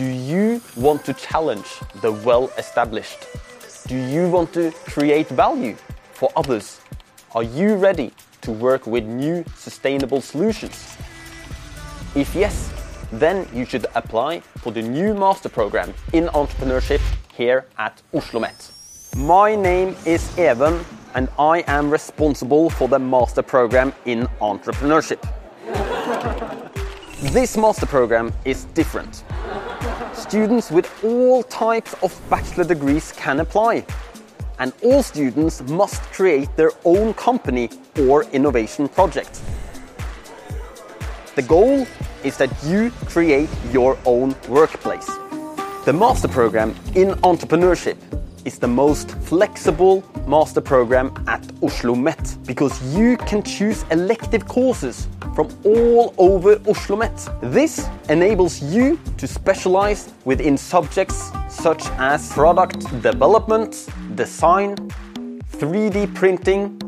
Do you want to challenge the well established? Do you want to create value for others? Are you ready to work with new sustainable solutions? If yes, then you should apply for the new master program in entrepreneurship here at OsloMet. My name is Even, and I am responsible for the master program in entrepreneurship. This master program is different. Students with all types of bachelor degrees can apply, and all students must create their own company or innovation project. The goal is that you create your own workplace. The master program in entrepreneurship is the most flexible master program at OsloMet because you can choose elective courses from all over OsloMet. This enables you to specialize within subjects such as product development, design, 3D printing,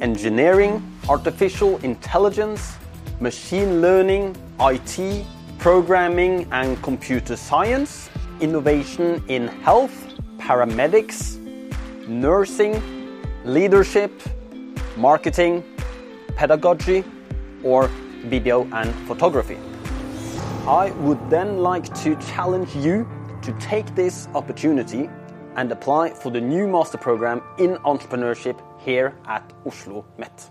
engineering, artificial intelligence, machine learning, IT, programming and computer science, innovation in health, paramedics, nursing, leadership, marketing, pedagogy, or video and photography. I would then like to challenge you to take this opportunity and apply for the new master program in entrepreneurship here at Oslo Met.